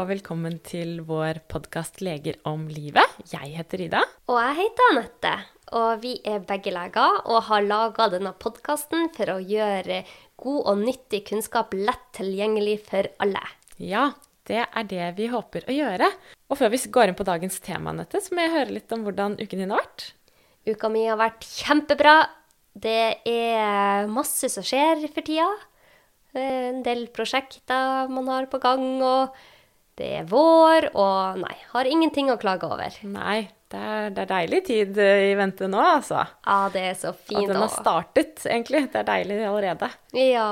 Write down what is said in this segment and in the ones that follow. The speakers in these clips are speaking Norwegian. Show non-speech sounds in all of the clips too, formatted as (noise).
og velkommen til vår podkast 'Leger om livet'. Jeg heter Ida. Og jeg heter Anette. Og vi er begge leger og har laga denne podkasten for å gjøre god og nyttig kunnskap lett tilgjengelig for alle. Ja, det er det vi håper å gjøre. Og før vi går inn på dagens tema, Anette, så må jeg høre litt om hvordan uken din har vært. Uka mi har vært kjempebra. Det er masse som skjer for tida. En del prosjekter man har på gang, og det er vår, og nei, har ingenting å klage over. Nei, det er, det er deilig tid eh, i vente nå, altså. Ja, det er så fint. At den har startet, egentlig. Det er deilig allerede. Ja.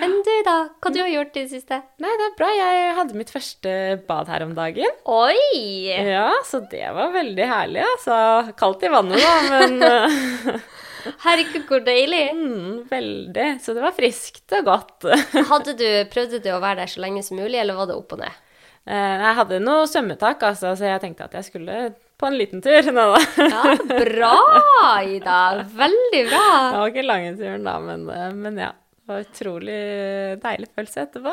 Men du, da? Hva du har gjort i det siste? Nei, det er bra. Jeg hadde mitt første bad her om dagen. Oi! Ja, så det var veldig herlig, altså. Kaldt i vannet, da, men (laughs) eh, Herregud, hvor deilig. (laughs) mm, Veldig. Så det var friskt og godt. Hadde du prøvde du å være der så lenge som mulig, eller var det opp og ned? Eh, Jeg hadde noe svømmetak, altså, så jeg tenkte at jeg skulle på en liten tur. Nå, da. Ja, bra, Ida. Veldig bra. Det var ikke lange turen, da, men, eh, men ja. Det var utrolig deilig følelse etterpå.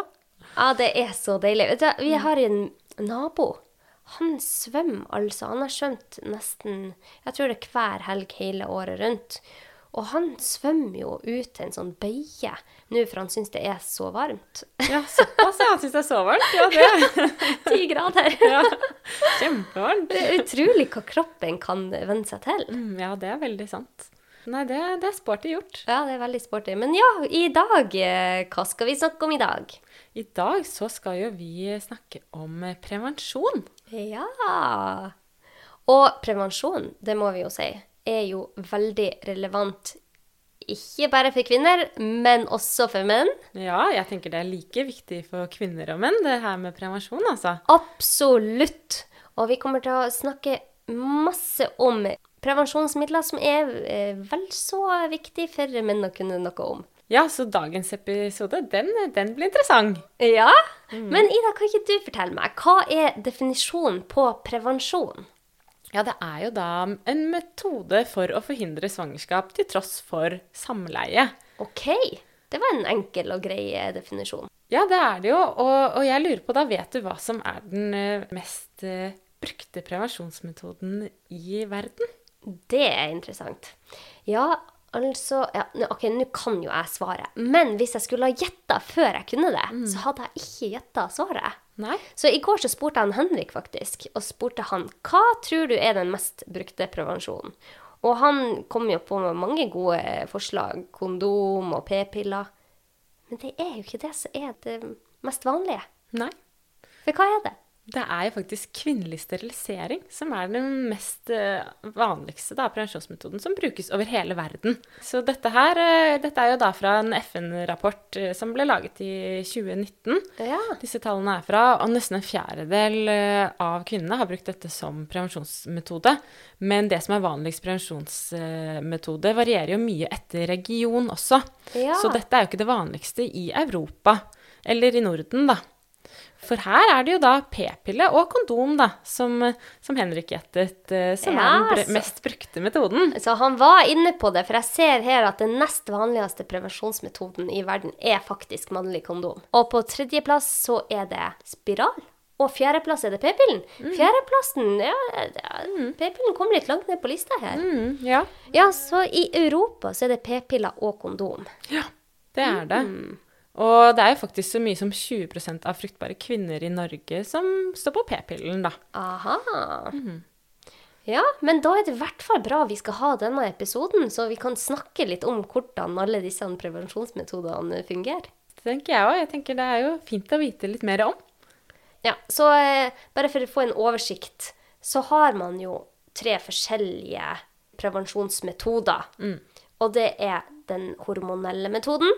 Ja, det er så deilig. Vet du, vi har en nabo. Han svømmer altså. Han har svømt nesten Jeg tror det er hver helg hele året rundt. Og han svømmer jo ut til en sånn bøye nå, for han syns det er så varmt. Ja, såpass, ja. Syns det er så varmt. Ja, det. (laughs) Ti grader. (laughs) Ja. Kjempevarmt. Det er utrolig hva kroppen kan venne seg til. Mm, Ja, det er veldig sant. Nei, det, det er sporty gjort. Ja, det er veldig sporty. Men ja, i dag eh, Hva skal vi snakke om i dag? I dag så skal jo vi snakke om prevensjon. Ja. Og prevensjon, det må vi jo si, er jo veldig relevant. Ikke bare for kvinner, men også for menn. Ja, jeg tenker det er like viktig for kvinner og menn, det her med prevensjon, altså. Absolutt. Og vi kommer til å snakke masse om prevensjonsmidler som er eh, vel så viktig for menn å kunne noe om. Ja, så dagens episode, den, den blir interessant. Ja, Men Ida, kan ikke du fortelle meg, hva er definisjonen på prevensjon? Ja, det er jo da en metode for å forhindre svangerskap til tross for samleie. Ok, det var en enkel og grei eh, definisjon. Ja, det er det jo, og, og jeg lurer på da, vet du hva som er den eh, mest eh, brukte prevensjonsmetoden i verden? Det er interessant. Ja, altså ja, Ok, nå kan jo jeg svare. Men hvis jeg skulle ha gjetta før jeg kunne det, så hadde jeg ikke gjetta svaret. Nei? Så i går så spurte jeg Henrik faktisk, og spurte han hva tror du er den mest brukte prevensjonen. Og han kom jo på med mange gode forslag. Kondom og p-piller. Men det er jo ikke det som er det mest vanlige. Nei. For hva er det? Det er jo faktisk kvinnelig sterilisering som er den mest eh, vanligste da, prevensjonsmetoden som brukes over hele verden. Så dette her eh, dette er jo da fra en FN-rapport eh, som ble laget i 2019. Ja. Disse tallene er fra, og nesten en fjerdedel av kvinnene har brukt dette som prevensjonsmetode. Men det som er vanligst prevensjonsmetode, varierer jo mye etter region også. Ja. Så dette er jo ikke det vanligste i Europa, eller i Norden, da. For her er det jo da p-pille og kondom, da, som, som Henrik gjettet, eh, som Ja, er den br mest brukte metoden. Så han var inne på det, for jeg ser her at den nest vanligste prevensjonsmetoden i verden er faktisk mannlig kondom. Og på tredjeplass så er det spiral. Og fjerdeplass er det p-pillen. Fjerdeplassen ja, ja, P-pillen kom litt langt ned på lista her. Mm, ja. Ja, så i Europa så er det p-piller og kondom. ja, det er det. Og det er jo faktisk så mye som 20% av fruktbare kvinner i Norge som står på p-pillen, da. Aha. Ja, men da er det i hvert fall bra vi skal ha denne episoden, så vi kan snakke litt om hvordan alle disse prevensjonsmetodene fungerer. Det tenker jeg òg. Jeg tenker det er jo fint å vite litt mer om. Ja, så eh, bare for å få en oversikt, så har man jo tre forskjellige prevensjonsmetoder. Og det er den hormonelle metoden,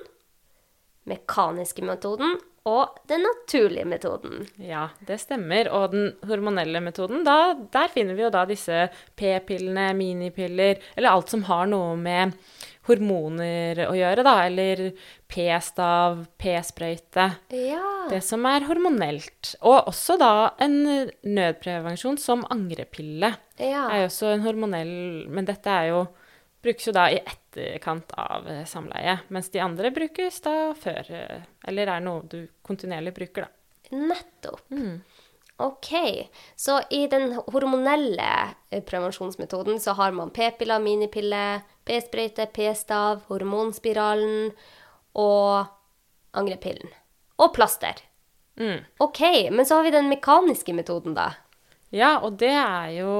mekaniske metoden og den naturlige metoden. Ja, det stemmer. Og den hormonelle metoden, da, der finner vi jo da disse p-pillene, minipiller, eller alt som har noe med hormoner å gjøre, da. Eller p-stav, p-sprøyte. Ja. Det som er hormonelt. Og også da en nødprevensjon som angrepille. Ja. er jo også en hormonell Men dette er jo brukes jo da i etterkant av eh, samleie, mens de andre brukes da før eh, Eller er noe du kontinuerlig bruker, da. Nettopp. OK. Så i den hormonelle eh, prevensjonsmetoden så har man p-piller, minipiller, p-sprøyte, p-stav, hormonspiralen og angrepillen. Og plaster. Mm. OK, men så har vi den mekaniske metoden, da. Ja, og det er jo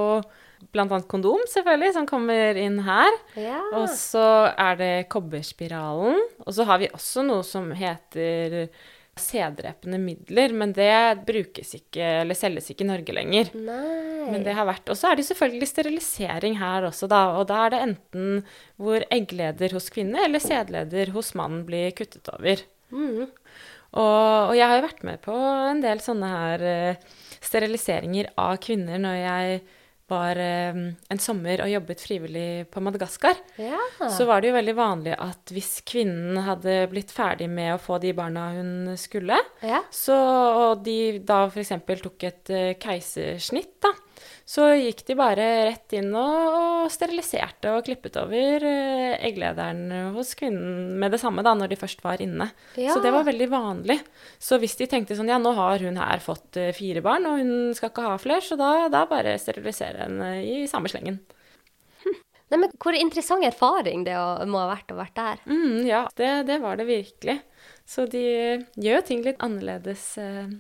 annet kondom, selvfølgelig, som kommer inn her. Ja. Og så er det kobberspiralen. Og så har vi også noe som heter sæddrepende midler, men det brukes ikke, eller selges ikke i Norge lenger. Nei. Men det har vært, Og så er det selvfølgelig sterilisering her også, da. Og da er det enten hvor eggleder hos kvinne eller sædleder hos mannen blir kuttet over. Mm. Og, og jeg har jo vært med på en del sånne her eh, steriliseringer av kvinner når jeg var eh, en sommer og jobbet frivillig på Madagaskar. Ja. Så var det jo veldig vanlig at hvis kvinnen hadde blitt ferdig med å få de barna hun skulle, ja. så, og de da f.eks. tok et eh, keisersnitt, da, så gikk de bare rett inn og, steriliserte og klippet over eh, egglederen hos kvinnen med det samme da, når de først var inne. Ja. Så det var veldig vanlig. Så hvis de tenkte sånn ja, nå har hun her fått eh, fire barn, og hun skal ikke ha flere, så da, da bare sterilisere henne i samme slengen. (laughs) Nei, men Hvor interessant erfaring det må ha vært å vært der. Mm, ja, det, det var det virkelig. Så de gjør ting litt annerledes. eh,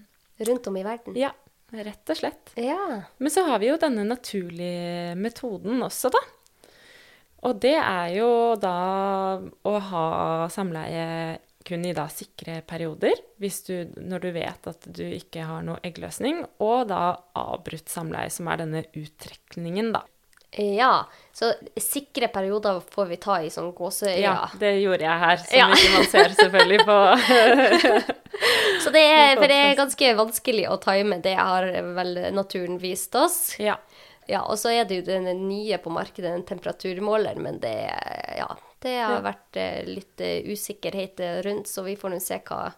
Rundt om i verden. Ja, rett og slett. Ja. Men så har vi jo denne naturlige metoden også, da. Og det er jo da å ha samleie kun i da sikre perioder, du, når du vet at du ikke har noe eggløsning, og da avbrutt samleie, som er denne uttrekningen, da. Ja, så sikre perioder får vi ta i sånn gåseøyne. Ja, det gjorde jeg her, som Ja. ikke man ser selvfølgelig på (laughs) Så det er, for det er ganske vanskelig å time, det har vel naturen vist oss. Ja. Ja, og så er det jo den nye på markedet, en temperaturmåler, men det, ja, det har vært eh, litt eh, usikkerhet rundt, så vi får nå se hva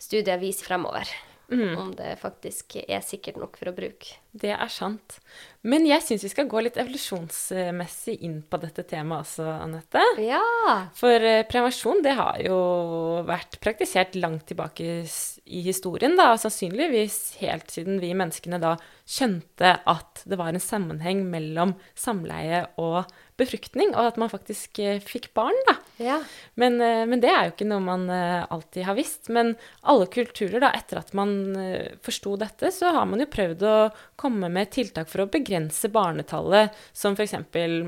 studiet viser fremover. Mm. Om det faktisk er sikkert nok for å bruke. Det er sant. Men jeg syns vi skal gå litt evolusjonsmessig inn på dette temaet også, Anette. Ja! For eh, prevensjon det har jo vært praktisert langt tilbake i historien, da. Sannsynligvis helt siden vi menneskene da skjønte at det var en sammenheng mellom samleie og befruktning, og at man faktisk eh, fikk barn, da. Ja. Men, eh, men det er jo ikke noe man eh, alltid har visst. Men alle kulturer, da, etter at man eh, forsto dette, så har man jo prøvd å komme med tiltak for å begrense barnetallet, som f.eks.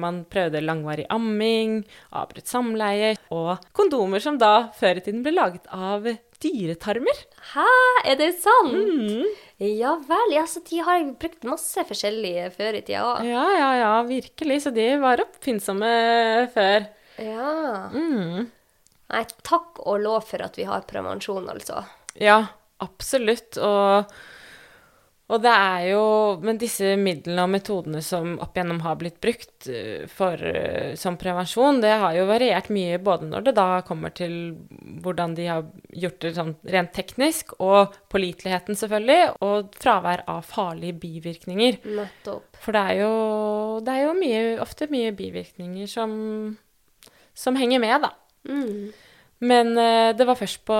man prøvde langvarig amming, avbrutt samleie, og kondomer som da før i tiden ble laget av dyretarmer. Hæ, er det sant? Mm. Ja vel. Ja, så de har brukt masse forskjellige før i tida òg. Ja, ja, ja, virkelig. Så de var oppfinnsomme før. Ja. Mm. Nei, takk og lov for at vi har prevensjon, altså. Ja, absolutt. Og, og det er jo Men disse midlene og metodene som opp igjennom har blitt brukt eh, for, eh, som prevensjon, det har jo variert mye både når det da kommer til hvordan de har gjort det sånn rent teknisk, og påliteligheten selvfølgelig, og fravær av farlige bivirkninger. Nettopp. For det er jo, det er jo mye, ofte mye bivirkninger som, som henger med, da. Mm. Men eh, det var først på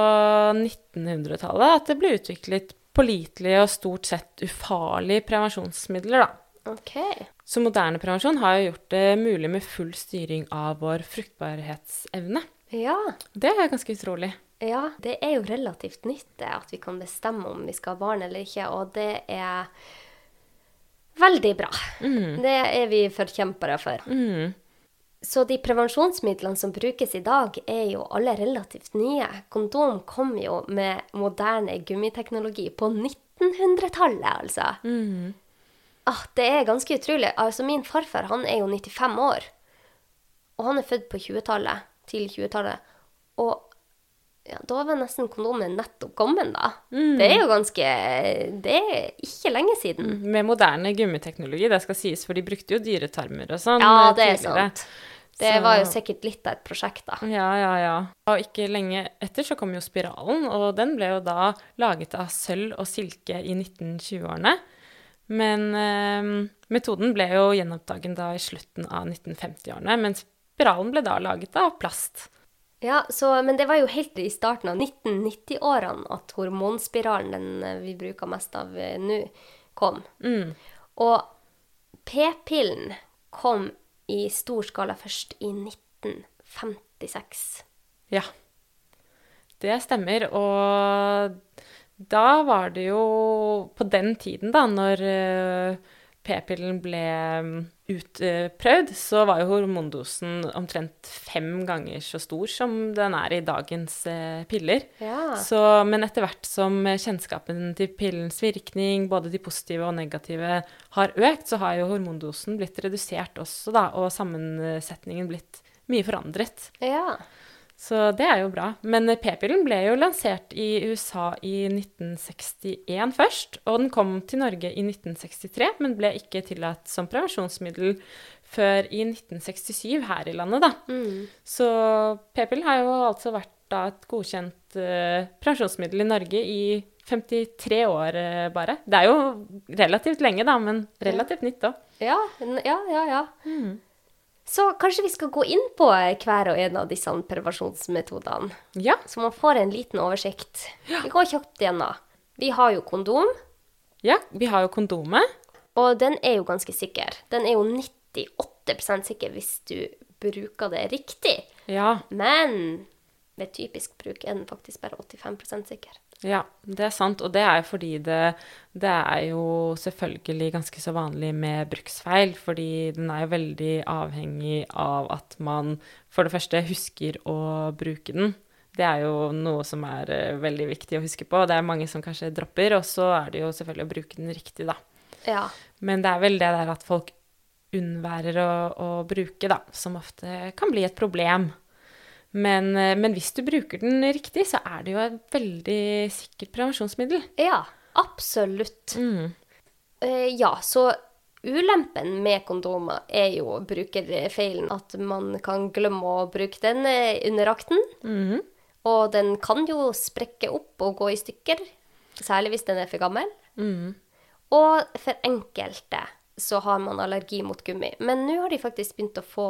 1900-tallet at det ble utviklet pålitelige og stort sett ufarlige prevensjonsmidler, da. OK. Så moderne prevensjon har jo gjort det mulig med full styring av vår fruktbarhetsevne. Ja. Det er ganske utrolig. Ja, det er jo relativt nytt det, at vi kan bestemme om vi skal ha barn eller ikke, og det er veldig bra. Det er vi forkjempere for. Mm. Så de prevensjonsmidlene som brukes i dag, er jo alle relativt nye. Kondom kom jo med moderne gummiteknologi på 1900-tallet, altså. Mm. Ah, det er ganske utrolig. Altså, min farfar han er jo 95 år, og han er født på 20-tallet, tidlig 20-tallet. Og ja, da var nesten kondomen nettopp kommet, da. Det er jo ganske Det er ikke lenge siden. Med moderne gummiteknologi, det skal sies, for de brukte jo dyretarmer og sånn Ja, eh, det er tidligere. sant. Det Så- var jo sikkert litt av et prosjekt, da. Ja, ja, ja. Og ikke lenge etter så kom jo spiralen, og den ble jo da laget av sølv og silke i 1920-årene. Men eh, metoden ble jo gjenoppdagen da i slutten av 1950-årene, men spiralen ble da laget av plast. Ja, så, Men det var jo helt i starten av 1990-årene at hormonspiralen, den eh, vi bruker mest av eh, nå, kom. Mm. Og p-pillen kom i stor skala først i 1956. Ja. Det stemmer. Og da var det jo På den tiden, da, når eh, p-pillen ble mm, utprøvd, så var jo hormondosen omtrent fem ganger så stor som den er i dagens eh, piller. Ja. Så, men etter hvert som kjennskapen til pillens virkning, både de positive og negative, har økt, så har jo hormondosen blitt redusert også, da, og sammensetningen blitt mye forandret. ja. Så det er jo bra. Men p-pillen ble jo lansert i USA i 1961 først, og den kom til Norge i 1963, men ble ikke tillatt som prevensjonsmiddel før i 1967 her i landet, da. Mm. Så p-pillen har jo altså vært da et godkjent uh, prevensjonsmiddel i Norge i 53 år uh, bare. Det er jo relativt lenge, da, men relativt nytt òg. Ja, ja, ja, ja. ja. Så kanskje vi skal gå inn på hver og en av disse prevensjonsmetodene, Ja. så man får en liten oversikt. Vi går kjapt gjennom. Vi har jo kondom, ja. Vi har jo kondomet. og den er jo ganske sikker. Den er jo 98% sikker hvis du bruker det riktig. Ja. Men ved typisk bruk er den faktisk bare 85% sikker. Ja, det er sant. Og det er jo fordi det, det er jo selvfølgelig ganske så vanlig med bruksfeil, fordi den er jo veldig avhengig av at man for det første husker å bruke den. Det er jo noe som er eh, veldig viktig å huske på. Det er mange som kanskje dropper, og så er det jo selvfølgelig å bruke den riktig, da. Ja. Men det er vel det der at folk unnværer å, å bruke, da, som ofte kan bli et problem. Men, eh, men hvis du bruker den riktig, så er det jo et veldig sikkert prevensjonsmiddel. ja, absolutt. Mm. Uh, ja, så ulempen med kondomer er jo brukerfeilen. At man kan glemme å bruke den eh, under akten. Mhm. Og den kan jo sprekke opp og gå i stykker. Særlig hvis den er for gammel. Mm. Og for enkelte så har man allergi mot gummi. Men nå har de faktisk begynt å få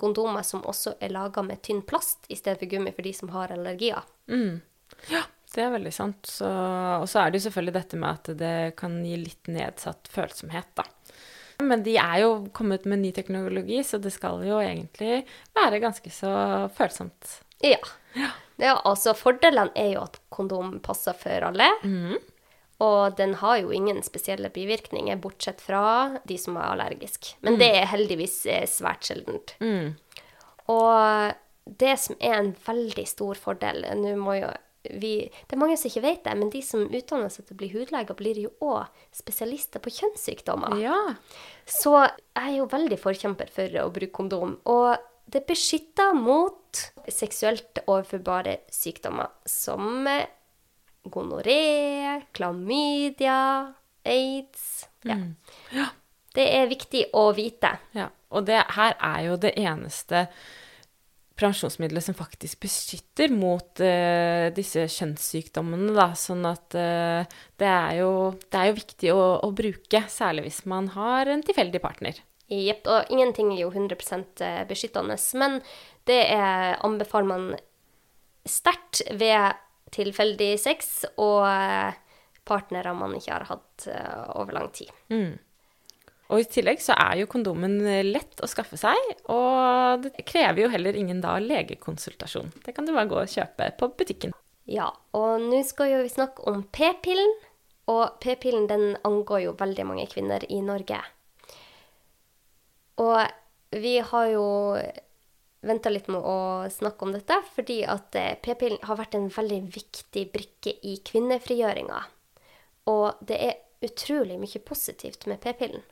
kondomer som også er laga med tynn plast i stedet for gummi for de som har allergier. Mm. Ja, det er veldig sant. Så, og så er det jo selvfølgelig dette med at det kan gi litt nedsatt følsomhet, da. Men de er jo kommet med ny teknologi, så det skal jo egentlig være ganske så følsomt. Ja. ja altså Fordelene er jo at kondom passer for alle. Og den har jo ingen spesielle bivirkninger, bortsett fra de som er allergiske. Men det er heldigvis eh, svært sjeldent. Mm. Og det som er en veldig stor fordel Nå må jo vi Det er mange som ikke vet det, men de som utdanner seg til å bli hudleger, blir jo òg spesialister på kjønnssykdommer. Ja. Så jeg er jo veldig forkjemper for å bruke kondom. Og det beskytter mot seksuelt overførbare sykdommer som eh, gonoré, klamydia, aids ja. Det er viktig å vite. ja. Og det her er jo det eneste prevensjonsmiddelet som faktisk beskytter mot uh, disse kjønnssykdommene, da. Sånn at uh, det, er jo, det er jo viktig å, å bruke, særlig hvis man har en tilfeldig partner. Jepp. Og ingenting er jo 100 beskyttende, men det er, anbefaler man sterkt ved tilfeldig sex og eh, partnere man ikke har hatt eh, over lang tid. Og i tillegg så er jo kondomen lett å skaffe seg, og det krever jo heller ingen da legekonsultasjon. Det kan du bare gå og kjøpe på butikken. Ja, og nå skal jo vi snakke om p-pillen. Og p-pillen den angår jo veldig mange kvinner i Norge. Og vi har jo venta litt med å snakke om dette, fordi at eh, p-pillen har vært en veldig viktig brikke i kvinnefrigjøringa. Og det er utrolig mye positivt med p-pillen.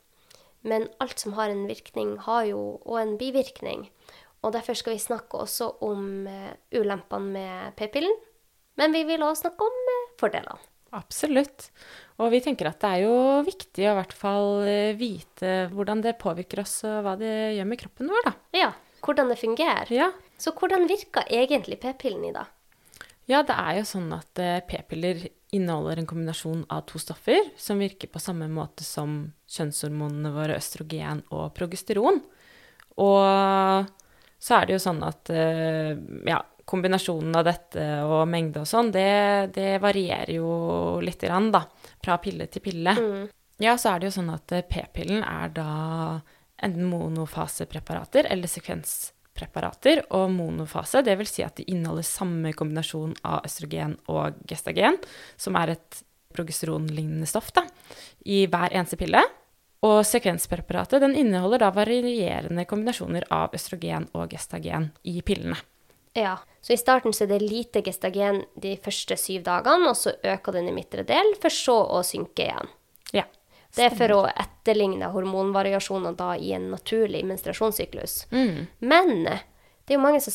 Men alt som har en virkning, har jo òg en bivirkning. Og derfor skal vi snakke også om eh, ulempene med p-pillen. Men vi vil også snakke om eh, fordelene. Absolutt. Og vi tenker at det er jo viktig å i hvert fall vite hvordan det påvirker oss, og hva det gjør med kroppen vår, da. Ja, hvordan det fungerer. Ja, Så hvordan virker egentlig p-pillen i dag? Ja, det er jo sånn at eh, p-piller inneholder en kombinasjon av to stoffer som virker på samme måte som kjønnshormonene våre østrogen og progesteron. Og så er det jo sånn at eh, ja, kombinasjonen av dette og mengde og sånn, det, det varierer jo lite grann, da. Fra pille til pille. Ja, så er det jo sånn at eh, p-pillen er da enten monofasepreparater eller sekvenspreparater. Og monofase, det vil si at de inneholder samme kombinasjon av østrogen og gestagen, som er et progesteronlignende stoff, da, i hver eneste pille. Og sekvenspreparatet den inneholder da varierende kombinasjoner av østrogen og gestagen i pillene. Ja, så i starten så er det lite gestagen de første syv dagene, og så øker den i midtre del, for så å synke igjen. Ja. Det er for å etterligne hormonvariasjoner da i en naturlig menstruasjonssyklus. Mm. Men det er jo mange som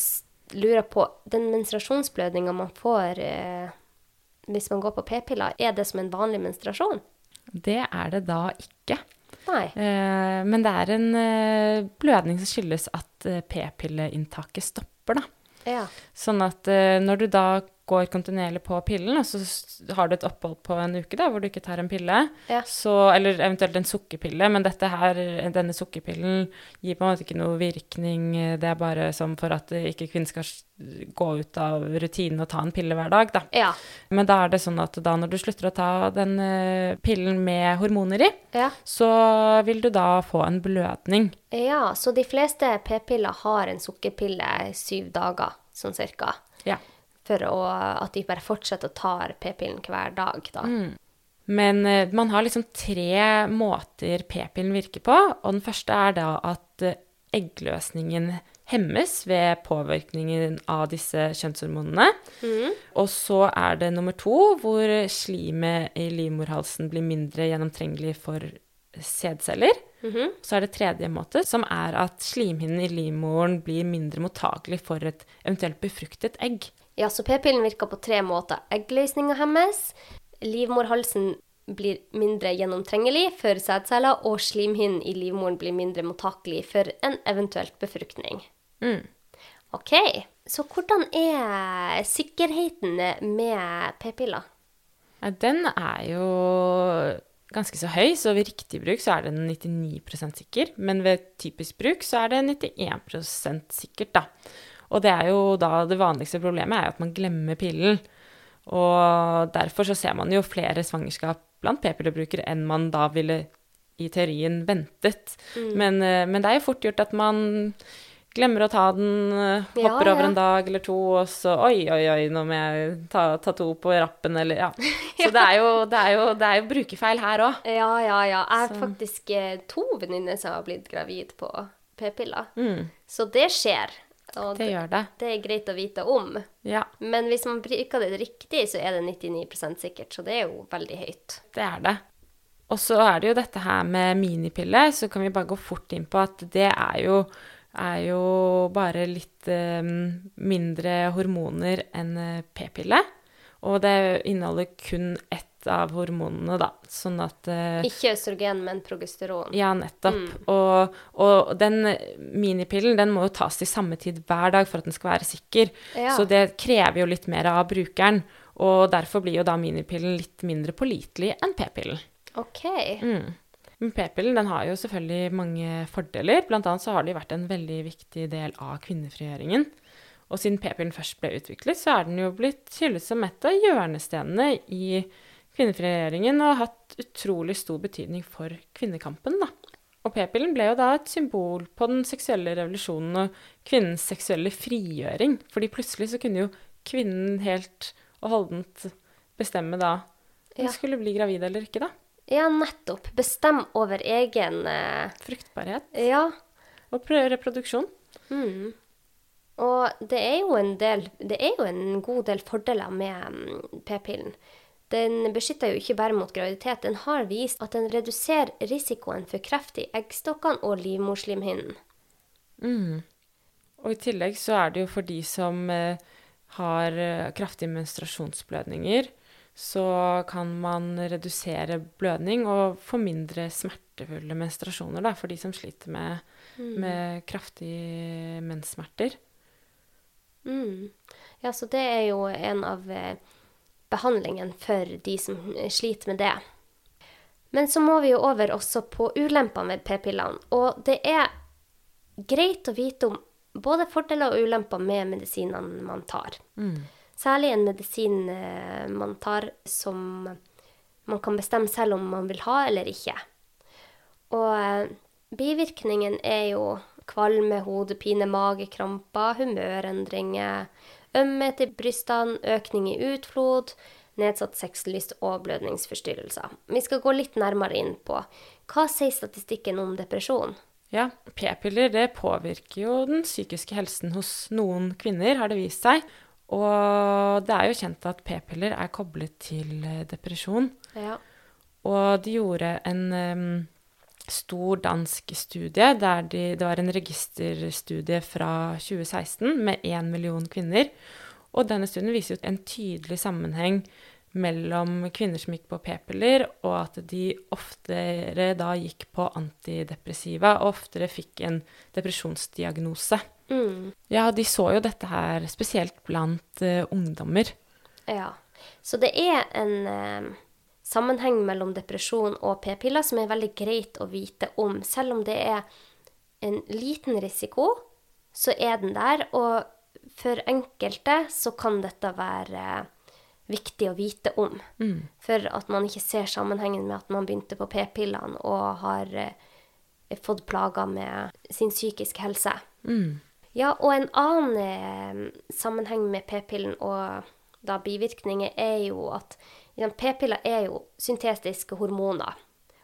lurer på den menstruasjonsblødninga man får eh, hvis man går på p-piller, er det som en vanlig menstruasjon? Det er det da ikke. Nei. Eh, men det er en eh, blødning som skyldes at eh, p-pilleinntaket stopper, da. Ja. Sånn at eh, når du da går kontinuerlig på pillen, og så har du et opphold på en uke da, hvor du ikke tar en pille, Ja. så, eller eventuelt en sukkerpille, men dette her, denne sukkerpillen gir på en måte ikke noe virkning, det er bare som for at ikke kvinnen skal gå ut av rutinen og ta en pille hver dag, da. Ja. Men da er det sånn at da når du slutter å ta den eh, pillen med hormoner i, ja. så vil du da få en blødning. Ja, så de fleste p-piller har en sukkerpille syv dager, sånn cirka. Ja. For å, at de bare fortsetter å ta p-pillen hver dag, da. Men eh, man har liksom tre måter p-pillen virker på, og den første er da at eh, eggløsningen hemmes ved påvirkningen av disse kjønnshormonene. Og så er det nummer to, hvor slimet i livmorhalsen blir mindre gjennomtrengelig for sædceller. Så er det tredje måte, som er at slimhinnen i livmoren blir mindre mottagelig for et eventuelt befruktet egg. Ja, så p-pillen virker på tre måter. Eggløsninga hemmes, livmorhalsen blir mindre gjennomtrengelig for sædceller, og slimhinnen i livmoren blir mindre mottakelig for en eventuelt befruktning. Mm. OK, så hvordan er sikkerheten med p-piller? Ja, den er jo ganske så høy, så ved riktig bruk så er den 99% sikker. Men ved typisk bruk så er det 91% sikkert, da. Og det er jo da det vanligste problemet er at man glemmer pillen. Og derfor så ser man jo flere svangerskap blant p-pillebrukere enn man da ville i teorien ventet. Men, eh, men det er jo fort gjort at man glemmer å ta den, hopper Ja, hopper over en dag eller to, og så oi, oi, oi, nå må jeg ta, ta to på rappen, eller ja. (laughs) Så det er jo, det er jo, det er jo brukerfeil her òg. Ja, ja, ja. Jeg har faktisk eh, to venninner som har blitt gravid på p-piller. Mm, Så det skjer. Og det gjør det. det er greit å vite om. Ja, Men hvis man bruker det riktig, så er det 99% sikkert. Så det er jo veldig høyt. det er det. Og så er det jo dette her med minipille, så kan vi bare gå fort inn på at det er jo, er jo bare litt eh, mindre hormoner enn p-pille. Og det inneholder kun ett av hormonene, da. Sånn at eh, Ikke østrogen, men progesteron. Ja, nettopp. Mm. Og, og den minipillen den må jo tas til samme tid hver dag for at den skal være sikker. Ja. Så det krever jo litt mer av brukeren. Og derfor blir jo da minipillen litt mindre pålitelig enn p-pillen. OK. Mm. P-pillen den har jo selvfølgelig mange fordeler. Blant annet så har de vært en veldig viktig del av kvinnefrigjøringen. Og siden p-pillen først ble utviklet, så er den jo blitt hyllet som et av hjørnestenene i kvinnefrigjøringen og har hatt utrolig stor betydning for kvinnekampen, da. Og p-pillen ble jo da et symbol på den seksuelle revolusjonen og kvinnens seksuelle frigjøring. Fordi plutselig så kunne jo kvinnen helt og holdent bestemme da om Ja. hun skulle bli gravid eller ikke, da. Ja, nettopp. Bestem over egen uh... Fruktbarhet Ja. og reproduksjon. Mm. Og det er jo en del Det er jo en god del fordeler med mm, p-pillen. Den beskytter jo ikke bare mot graviditet, den har vist at den reduserer risikoen for kreft i eggstokkene og livmorslimhinnen. Mm. Og i tillegg så er det jo for de som eh, har eh, kraftige menstruasjonsblødninger, så kan man redusere blødning og få mindre smertefulle menstruasjoner, da, for de som sliter med, med kraftige menssmerter. Mm. Ja, så det er jo en av eh, behandlingen for de som sliter med det. Men så må vi jo over også på ulempene med p-pillene. Og det er greit å vite om både fordeler og ulemper med medisinene man tar. Mm. Særlig en medisin eh, man tar som man kan bestemme selv om man vil ha eller ikke. Og eh, bivirkningen er jo kvalme, hodepine, magekramper, humørendringer, ømhet i brystene, økning i utflod, nedsatt sexlyst og blødningsforstyrrelser. Vi skal gå litt nærmere inn på hva sier statistikken om depresjon. Ja, p-piller det påvirker jo den psykiske helsen hos noen kvinner, har det vist seg. Og det er jo kjent at p-piller er koblet til eh, depresjon. Ja. Og de gjorde en stor dansk studie der de, det var en registerstudie fra 2016 med én million kvinner. Og denne studien viser jo en tydelig sammenheng mellom kvinner som gikk på p-piller, og at de oftere da gikk på antidepressiva og oftere fikk en depresjonsdiagnose. Mm. Ja, de så jo dette her spesielt blant uh, ungdommer. Ja. Så det er en eh, sammenheng mellom depresjon og p-piller som er veldig greit å vite om. Selv om det er en liten risiko, så er den der. Og for enkelte så kan dette være viktig å vite om. For at man ikke ser sammenhengen med at man begynte på p-pillene og har eh, fått plager med sin psykiske helse. Mm. Ja, og en annen eh, sammenheng med p-pillen og da bivirkninger er jo at p-piller er jo syntetiske hormoner.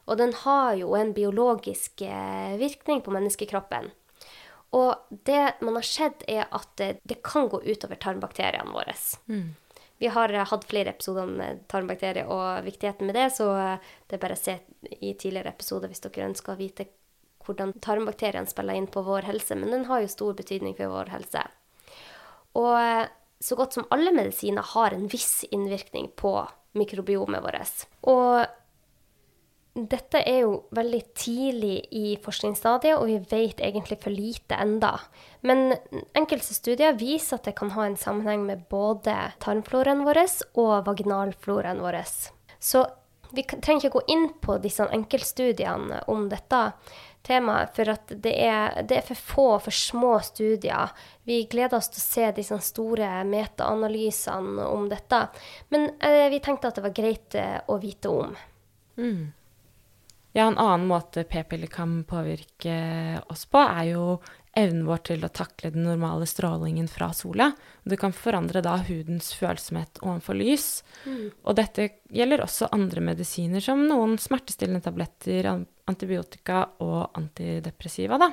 Og den har jo en biologisk eh, virkning på menneskekroppen. Og det man har sett, er at det, det kan gå utover tarmbakteriene våre. Vi har eh, hatt flere episoder om eh, tarmbakterier og viktigheten med det, så eh, det er bare å se i tidligere episoder hvis dere ønsker å vite hvordan tarmbakteriene spiller inn på vår helse. Men den har jo stor betydning for vår helse. Og eh, så godt som alle medisiner har en viss innvirkning på mikrobiomet vårt. Og dette er jo veldig tidlig i forskningsstadiet, og vi vet egentlig for lite enda. Men enkelte studier viser at det kan ha en sammenheng med både tarmfloraen vår og vaginalfloraen vår. Så vi trenger ikke gå inn på disse enkeltstudiene om dette temaet, for at det er, det er for få og for små studier. Vi gleder oss til å se disse store metaanalysene om dette. Men eh, vi tenkte at det var greit eh, å vite om. Ja, en annen måte p-piller kan påvirke oss på, er jo evnen vår til å takle den normale strålingen fra sola. Det kan forandre da hudens følsomhet overfor lys. Og dette gjelder også andre medisiner, som noen smertestillende tabletter, antibiotika og antidepressiva. Da.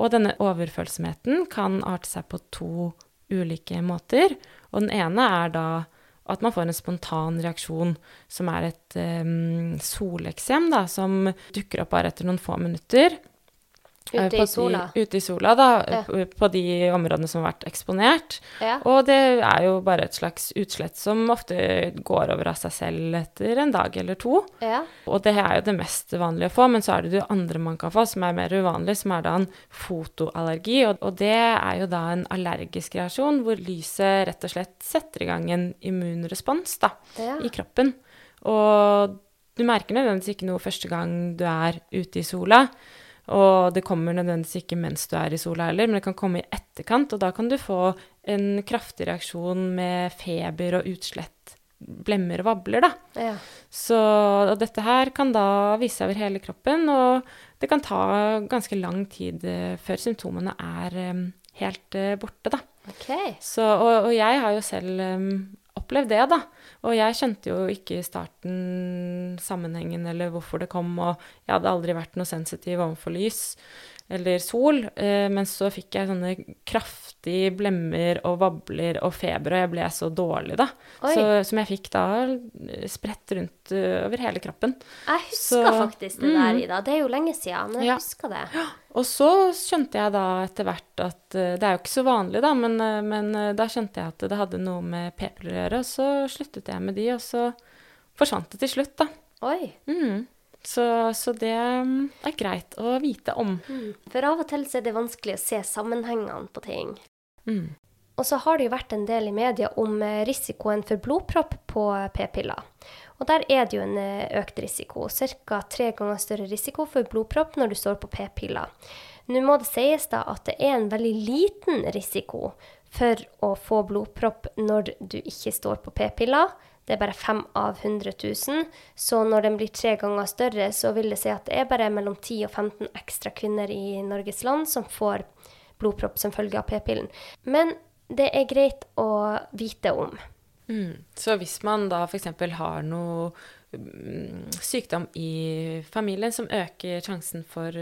Og denne overfølsomheten kan arte seg på to ulike måter. Og den ene er da at man får en spontan reaksjon, som er et um, soleksem, da, som dukker opp bare etter noen få minutter. Eh, Ute i sola. De, ute i sola, da, Ja. på- på de områdene som har vært eksponert. Ja. Og det er jo bare et slags utslett som ofte går over av seg selv etter en dag eller to. Ja. Og det er jo det mest vanlige å få, men så er det det andre man kan få, som er mer uvanlig, som er da en fotoallergi. Og, og det er jo da en allergisk reaksjon hvor lyset rett og slett setter i gang en immunrespons da, i kroppen. Og du merker nødvendigvis ikke noe første gang du er ute i sola. Og det kommer nødvendigvis ikke mens du er i sola heller, men det kan komme i etterkant, og da kan du få en kraftig reaksjon med feber og utslett, blemmer og vabler, da. ja. Så og dette her kan da vise seg over hele kroppen, og det kan ta ganske lang tid eh, før symptomene er eh, helt eh, borte, da. Okay. Så, og, og jeg har jo selv opplevd det, da. Og jeg skjønte jo ikke i starten sammenhengen eller hvorfor det kom, og jeg hadde aldri vært noe sensitiv overfor lys eller sol, eh, men så fikk jeg sånne kraftige blemmer og vabler og feber, og jeg ble så dårlig, da. Så, som jeg fikk da eh, spredt rundt eh, over hele kroppen. Jeg husker Så- faktisk det der, Mm. Ida. Det er jo lenge siden, men jeg Ja. husker det. Og så skjønte jeg da etter hvert at Det er jo ikke så vanlig, da, men, men da skjønte jeg at det hadde noe med p-piller å gjøre, og så sluttet jeg med de, og så forsvant det til slutt, da. Oi. Mm. Så, så det mm, er greit å vite om. For av og til er det vanskelig å se sammenhengene på ting. Mm. Og så har det jo vært en del i media om eh, risikoen for blodpropp på p-piller. Og der er det jo en eh, økt risiko. Ca. tre ganger større risiko for blodpropp når du står på p-piller. Nå må det sies da at det er en veldig liten risiko for å få blodpropp når du ikke står på p-piller. Det er bare 5 av 100 000. Så når den blir tre ganger større, så vil det si at det er bare mellom 10 og 15 ekstra kvinner i Norges land som får blodpropp som følge av p-pillen. Men det er greit å vite om. Mm. Så hvis man da f.eks. har noe mm, sykdom i familien som øker sjansen for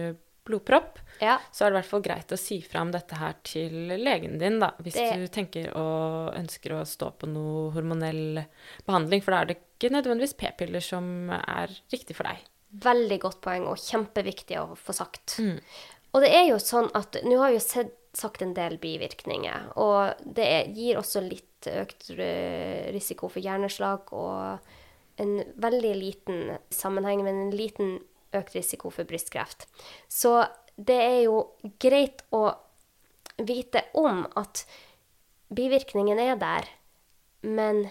blodpropp, Ja. så er det i hvert fall greit å si fra om dette her til legen din, da, hvis Det- du tenker og ønsker å stå på noe hormonell behandling, for da er det ikke nødvendigvis p-piller som er riktig for deg. Veldig godt poeng, og kjempeviktig å få sagt. Og det er jo sånn at Nå har vi jo sett, sagt en del bivirkninger, og det er, gir også litt økt risiko for hjerneslag og en veldig liten sammenheng, men en liten økt risiko for brystkreft. Så det er jo greit å vite om at bivirkningen er der, men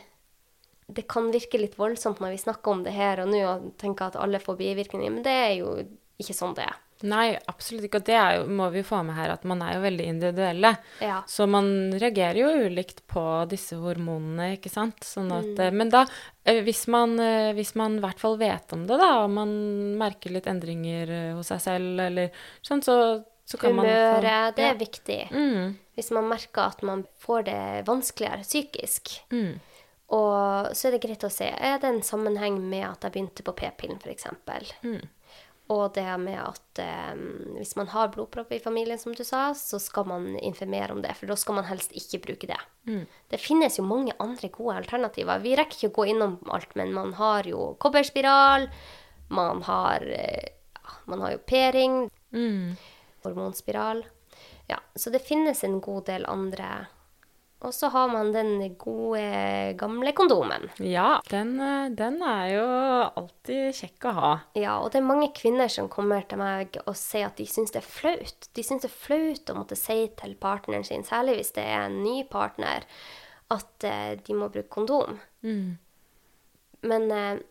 det kan virke litt voldsomt når vi snakker om det her og nå og tenker at alle får bivirkninger, men det er jo ikke sånn det er. Nei, absolutt ikke. Og det er jo, må vi jo få med her, at man er jo veldig individuelle. Ja. Så man reagerer jo ulikt på disse hormonene, ikke sant. Sånn at, Mm. eh, Men da, eh, hvis man, eh, hvis man i hvert fall vet om det, da, og man merker litt endringer hos seg selv, eller sånn, så, så kan man Humøret, det Ja. er viktig. Mm, Hvis man merker at man får det vanskeligere psykisk. mm. Og så er det greit å se er det en sammenheng med at jeg begynte på p-pillen, f.eks. Mm. Og det med at eh, hvis man har blodpropp i familien, som du sa, så skal man informere om det, for da skal man helst ikke bruke det. Mm. Det finnes jo mange andre gode alternativer. Vi rekker ikke å gå innom alt, men man har jo kobberspiral, man har, eh, man har jo p-ring, Mm. hormonspiral. Ja, så det finnes en god del andre. Og så har man den gode, gamle kondomen. Ja, den, eh, den er jo alltid kjekk å ha. Ja, og det er mange kvinner som kommer til meg og sier at de syns det er flaut. De syns det er flaut å måtte si til partneren sin, særlig hvis det er en ny partner, at eh, de må bruke kondom. Mm. Men eh,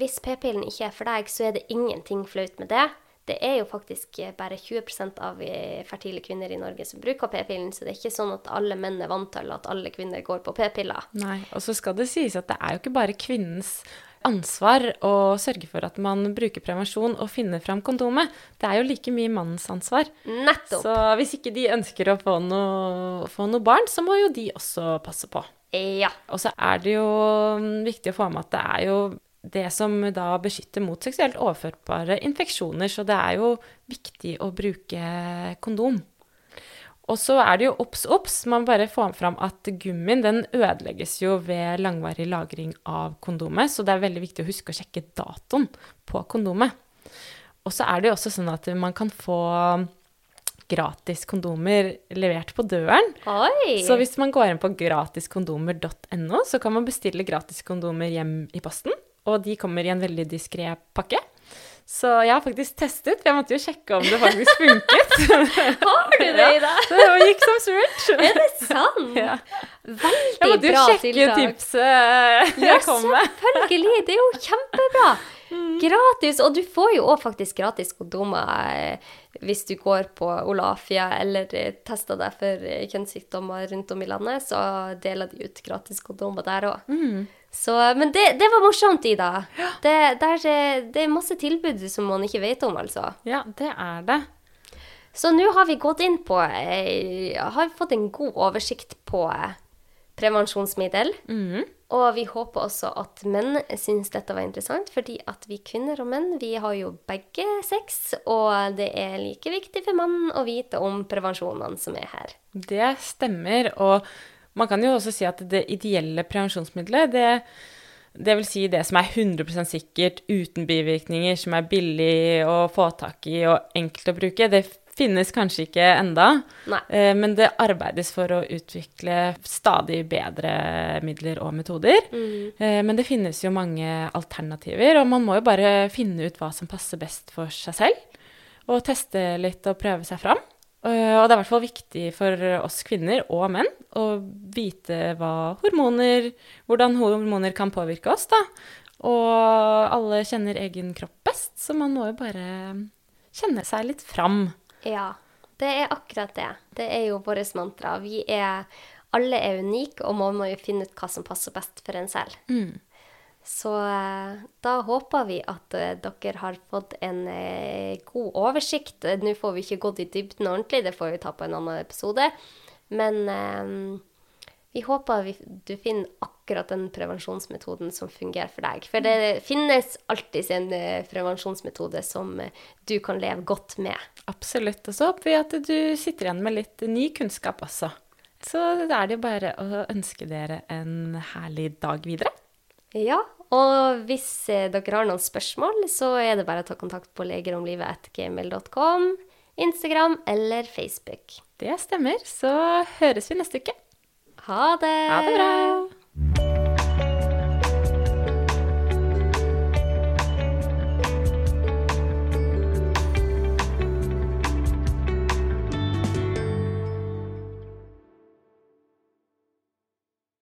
hvis p-pillen ikke er for deg, så er det ingenting flaut med det. Det er jo faktisk eh, bare 20% av eh, fertile kvinner i Norge som bruker p-pillen, så det er ikke sånn at alle menn er vant til at alle kvinner går på p-piller. Nei, og så skal det sies at det er jo ikke bare kvinnens ansvar å sørge for at man bruker prevensjon og finner fram kondomet. Det er jo like mye mannens ansvar. Nettopp. Så hvis ikke de ønsker å få noe, få noe barn, så må jo de også passe på. Ja. Og så er det jo mm, viktig å få med at det er jo det som da beskytter mot seksuelt overførbare infeksjoner, så det er jo viktig å bruke kondom. Og så er det jo obs, obs. Man bare får fram at gummien den ødelegges jo ved langvarig lagring av kondomet, så det er veldig viktig å huske å sjekke datoen på kondomet. Og så er det jo også sånn at man kan få gratis kondomer levert på døren. Oi! Så hvis man går inn på gratiskondomer.no, så kan man bestille gratis kondomer hjem i posten. Og de kommer i en veldig diskré pakke. Så jeg har faktisk testet, for jeg måtte jo sjekke om det faktisk funket. (laughs) har du det i deg? Ja, det gikk som smurt. Er det sant? Ja. Jeg måtte jo sjekke tiltak. tipset Ja, jeg kom med. selvfølgelig. Det er jo kjempebra. Mm. Gratis. Og du får jo òg faktisk gratis kondomer eh, hvis du går på Olafia eller eh, tester deg for eh, kjønnssykdommer rundt om i landet, så deler de ut gratis kondomer der òg. Mm. Så, men det, det var morsomt, Ida. Det, det, er- det er masse tilbud som man ikke vet om, altså. Ja, det er det. Så nå har vi gått inn på eh, Har vi fått en god oversikt på eh, prevensjonsmiddel. Mm. Og vi håper også at menn syns dette var interessant, fordi at vi kvinner og menn vi har jo begge sex, og det er like viktig for mann å vite om prevensjonene som er her. Det stemmer. Og man kan jo også si at det ideelle prevensjonsmiddelet, det, det vil si det som er 100% sikkert, uten bivirkninger, som er billig å få tak i og enkelt å bruke, det finnes kanskje ikke enda. Nei. Eh, Men det arbeides for å utvikle stadig bedre midler og metoder. Mm. Men det finnes jo mange alternativer, og man må jo bare finne ut hva som passer best for seg selv. Og teste litt og prøve seg fram. Eh, Og det er i hvert fall viktig for oss kvinner og menn å vite hva hormoner, hvordan hormoner kan påvirke oss, da. Og alle kjenner egen kropp best, så man må jo bare kjenne seg litt fram. Ja, det er akkurat det. Det er jo vårt mantra. Vi er Alle er unike, og man må jo finne ut hva som passer best for en selv. Så eh, da håper vi at eh, dere har fått en eh, god oversikt. Nå får vi ikke gått i dybden ordentlig, det får vi ta på en annen episode. Men eh, vi håper vi, du finner akkurat den prevensjonsmetoden som fungerer for deg. For det finnes alltid en prevensjonsmetode som du kan leve godt med. Absolutt. Og så håper vi at du sitter igjen med litt ny kunnskap også. Så da er det jo bare å ønske dere en herlig dag videre. Ja, og hvis eh, dere har noen spørsmål, så er det bare å ta kontakt på legeromlivet.gmail.com, Instagram eller Facebook. Det stemmer. Så høres vi neste uke. Ha det! Ha det bra!